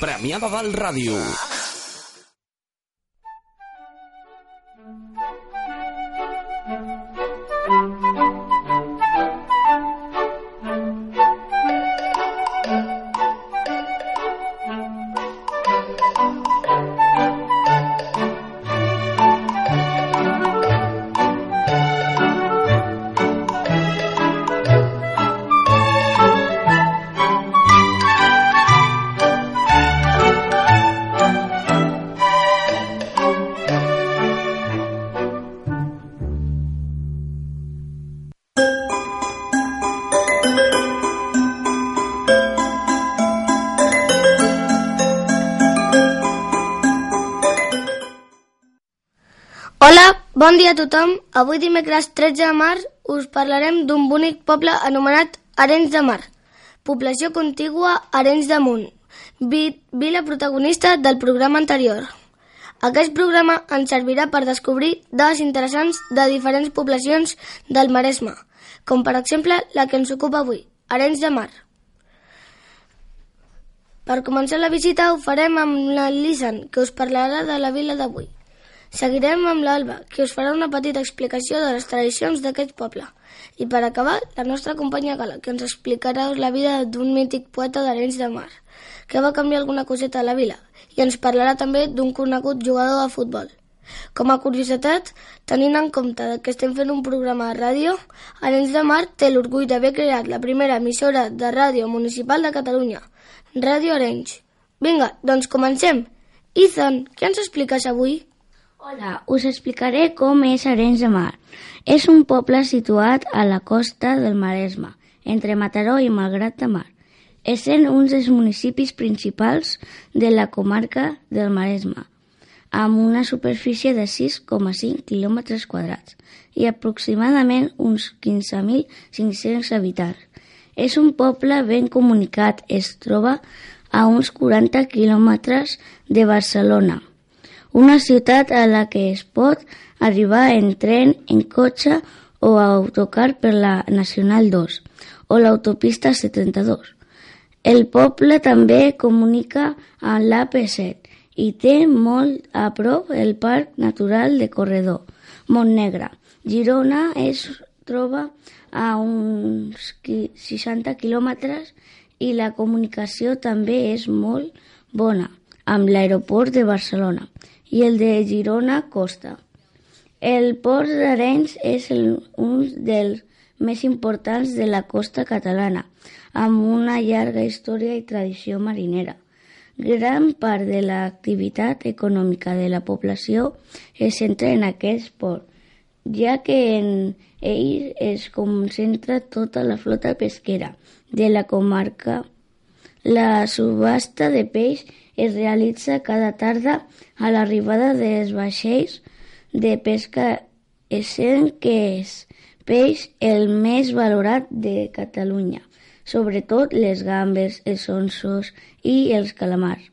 Premiada del Ràdio. Bon dia a tothom. Avui dimecres 13 de març us parlarem d'un bonic poble anomenat Arenys de Mar, població contigua a Arenys de Munt, vi- vila protagonista del programa anterior. Aquest programa ens servirà per descobrir dades interessants de diferents poblacions del Maresme, com per exemple la que ens ocupa avui, Arenys de Mar. Per començar la visita ho farem amb la Lisan, que us parlarà de la vila d'avui. Seguirem amb l'Alba, que us farà una petita explicació de les tradicions d'aquest poble. I per acabar, la nostra companya Gala, que ens explicarà la vida d'un mític poeta d'Arenys de Mar, que va canviar alguna coseta a la vila, i ens parlarà també d'un conegut jugador de futbol. Com a curiositat, tenint en compte que estem fent un programa de ràdio, Arenys de Mar té l'orgull d'haver creat la primera emissora de ràdio municipal de Catalunya, Ràdio Arenys. Vinga, doncs comencem. Ethan, què ens expliques avui? Hola, us explicaré com és Arenys de Mar. És un poble situat a la costa del Maresme, entre Mataró i Malgrat de Mar, essent un dels municipis principals de la comarca del Maresme, amb una superfície de 6,5 quilòmetres quadrats i aproximadament uns 15.500 habitants. És un poble ben comunicat, es troba a uns 40 quilòmetres de Barcelona, una ciutat a la que es pot arribar en tren, en cotxe o autocar per la Nacional 2 o l'autopista 72. El poble també comunica amb l'AP7 i té molt a prop el Parc Natural de Corredor, Montnegre. Girona es troba a uns qui- 60 quilòmetres i la comunicació també és molt bona amb l'aeroport de Barcelona i el de Girona Costa. El port d'Arenys és el, un dels més importants de la costa catalana, amb una llarga història i tradició marinera. Gran part de l'activitat econòmica de la població es centra en aquest port, ja que en ell es concentra tota la flota pesquera de la comarca. La subhasta de peix es realitza cada tarda a l'arribada dels vaixells de pesca, essent que és peix el més valorat de Catalunya, sobretot les gambes, els onsos i els calamars.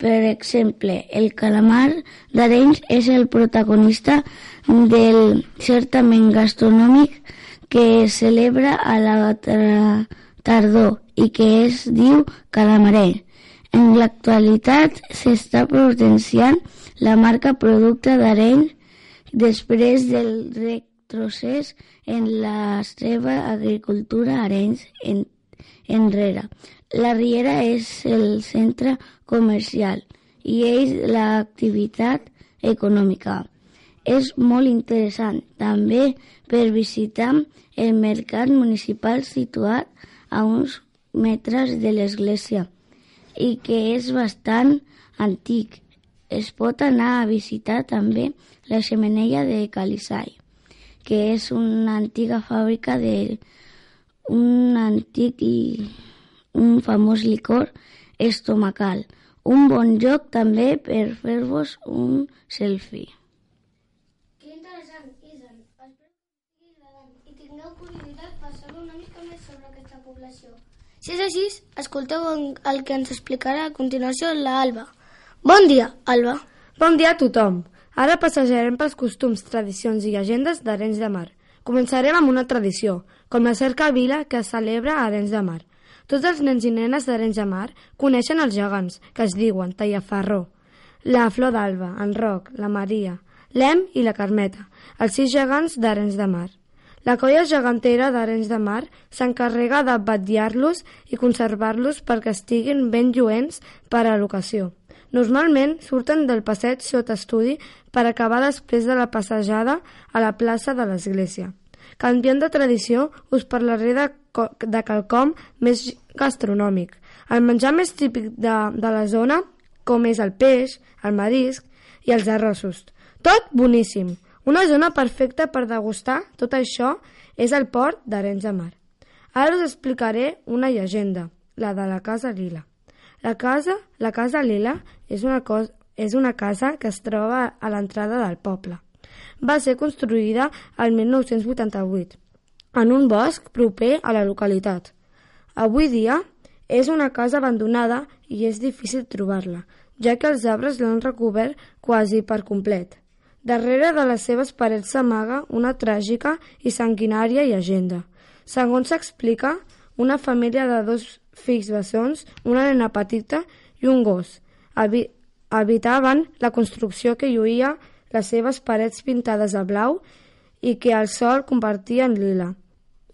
Per exemple, el calamar d'Arenys és el protagonista del certament gastronòmic que es celebra a la tra- tardor i que es diu calamaret. En l'actualitat s'està potenciant la marca producte d'Arenys després del retrocés en la seva agricultura Arenys en, enrere. La Riera és el centre comercial i és l'activitat econòmica. És molt interessant també per visitar el mercat municipal situat a uns metres de l'església i que és bastant antic. Es pot anar a visitar també la xemeneia de Calisai, que és una antiga fàbrica de un antic i un famós licor estomacal. Un bon joc també per fer-vos un selfie. I tingueu curiositat per saber una mica més sobre aquesta població. Si és així, escolteu el que ens explicarà a continuació la Alba. Bon dia, Alba. Bon dia a tothom. Ara passejarem pels costums, tradicions i llegendes d'Arenys de Mar. Començarem amb una tradició, com la cerca vila que es celebra a Arenys de Mar. Tots els nens i nenes d'Arenys de Mar coneixen els gegants, que es diuen Tallafarró, la Flor d'Alba, en Roc, la Maria, l'Em i la Carmeta, els sis gegants d'Arenys de Mar. La colla gegantera d'Arenys de Mar s'encarrega de batllar-los i conservar-los perquè estiguin ben lluents per a l'ocasió. Normalment surten del passeig sota estudi per acabar després de la passejada a la plaça de l'església. Canviant de tradició, us parlaré de, de quelcom més gastronòmic. El menjar més típic de, de la zona, com és el peix, el marisc i els arrossos. Tot boníssim. Una zona perfecta per degustar tot això és el port d'Arenys de Mar. Ara us explicaré una llegenda, la de la Casa Lila. La casa, la casa Lila és una, cos, és una casa que es troba a l'entrada del poble. Va ser construïda el 1988 en un bosc proper a la localitat. Avui dia és una casa abandonada i és difícil trobar-la, ja que els arbres l'han recobert quasi per complet. Darrere de les seves parets s'amaga una tràgica i sanguinària llegenda. Segons s'explica, una família de dos fills bessons, una nena petita i un gos, habi habitaven la construcció que lluïa les seves parets pintades de blau i que el sol convertia en lila.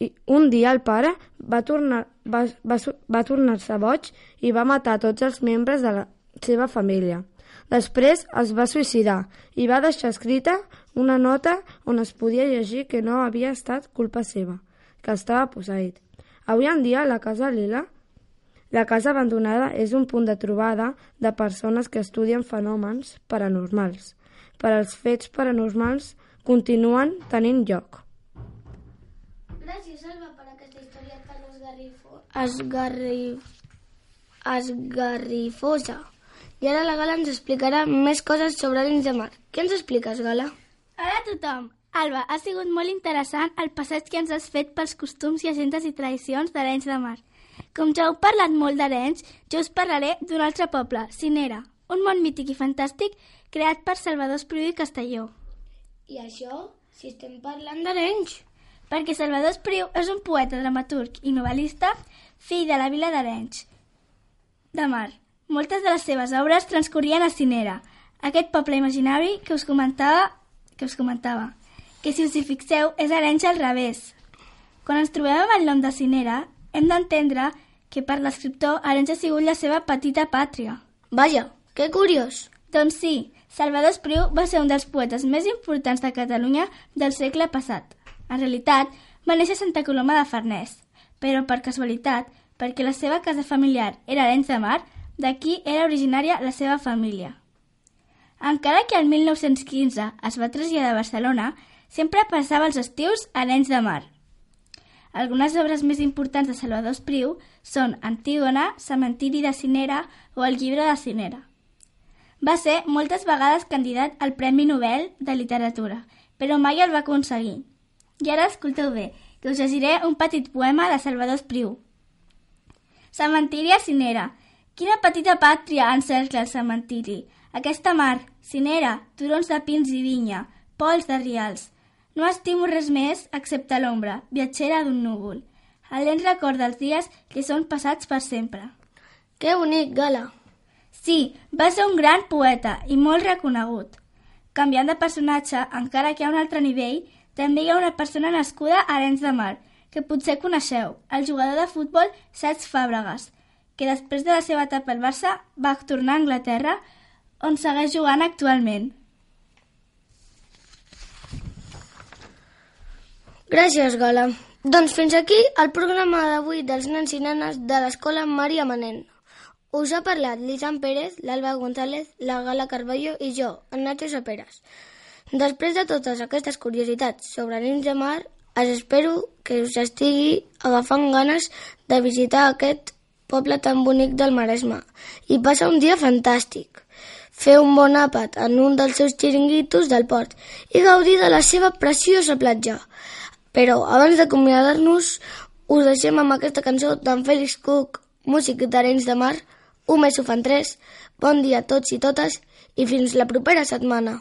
I un dia el pare va tornar va, va, va tornar-se boig i va matar tots els membres de la seva família. Després es va suïcidar i va deixar escrita una nota on es podia llegir que no havia estat culpa seva, que estava posseït. Avui en dia la Casa Lila, la casa abandonada és un punt de trobada de persones que estudien fenòmens paranormals. Per als fets paranormals continuen tenint lloc. Gràcies, Alba, per aquesta història tan esgarrifo... esgarrif... esgarrifosa. I ara la Gala ens explicarà més coses sobre Arenys de Mar. Què ens expliques, Gala? Hola a tothom! Alba, ha sigut molt interessant el passeig que ens has fet pels costums, llegendes i tradicions d'Arenys de Mar. Com ja heu parlat molt d'Arenys, jo us parlaré d'un altre poble, Cinera, un món mític i fantàstic creat per Salvador Espriu i Castelló. I això, si estem parlant d'Arenys. Perquè Salvador Espriu és un poeta, dramaturg i novel·lista, fill de la vila d'Arenys de Mar. Moltes de les seves obres transcorrien a Cinera, aquest poble imaginari que us comentava, que us comentava, que si us hi fixeu és Arenys al revés. Quan ens trobem amb el nom de Cinera, hem d'entendre que per l'escriptor Arenys ha sigut la seva petita pàtria. Vaja, que curiós. Doncs sí, Salvador Espriu va ser un dels poetes més importants de Catalunya del segle passat. En realitat, va néixer a Santa Coloma de Farners, però per casualitat, perquè la seva casa familiar era Arenys de Mar, d'aquí era originària la seva família. Encara que el 1915 es va traslladar a Barcelona, sempre passava els estius a Arenys de Mar. Algunes obres més importants de Salvador Espriu són Antígona, Cementiri de Cinera o El llibre de Cinera. Va ser moltes vegades candidat al Premi Nobel de Literatura, però mai el va aconseguir. I ara escolteu bé, que us llegiré un petit poema de Salvador Espriu. Cementiri a Cinera. Quina petita pàtria encercla el cementiri. Aquesta mar, Cinera, turons de pins i vinya, pols de rials. No estimo res més excepte l'ombra, viatgera d'un núvol. El lent record dels dies que són passats per sempre. Que bonic, Gala. Sí, va ser un gran poeta i molt reconegut. Canviant de personatge, encara que a un altre nivell, també hi ha una persona nascuda a Arenys de Mar, que potser coneixeu, el jugador de futbol Cesc Fàbregas, que després de la seva etapa al Barça va tornar a Anglaterra, on segueix jugant actualment. Gràcies, Gala. Doncs fins aquí el programa d'avui dels nens i nenes de l'Escola Maria Manent. Us ha parlat l'Isan Pérez, l'Alba González, la Gala Carballo i jo, en Nacho Saperas. Després de totes aquestes curiositats sobre nens de mar, us espero que us estigui agafant ganes de visitar aquest poble tan bonic del Maresme, i passa un dia fantàstic. Fer un bon àpat en un dels seus xiringuitos del port i gaudir de la seva preciosa platja. Però abans d'acomiadar-nos, us deixem amb aquesta cançó d'en Félix Cook, músic d'Arenys de Mar, un mes ho fan tres, bon dia a tots i totes i fins la propera setmana.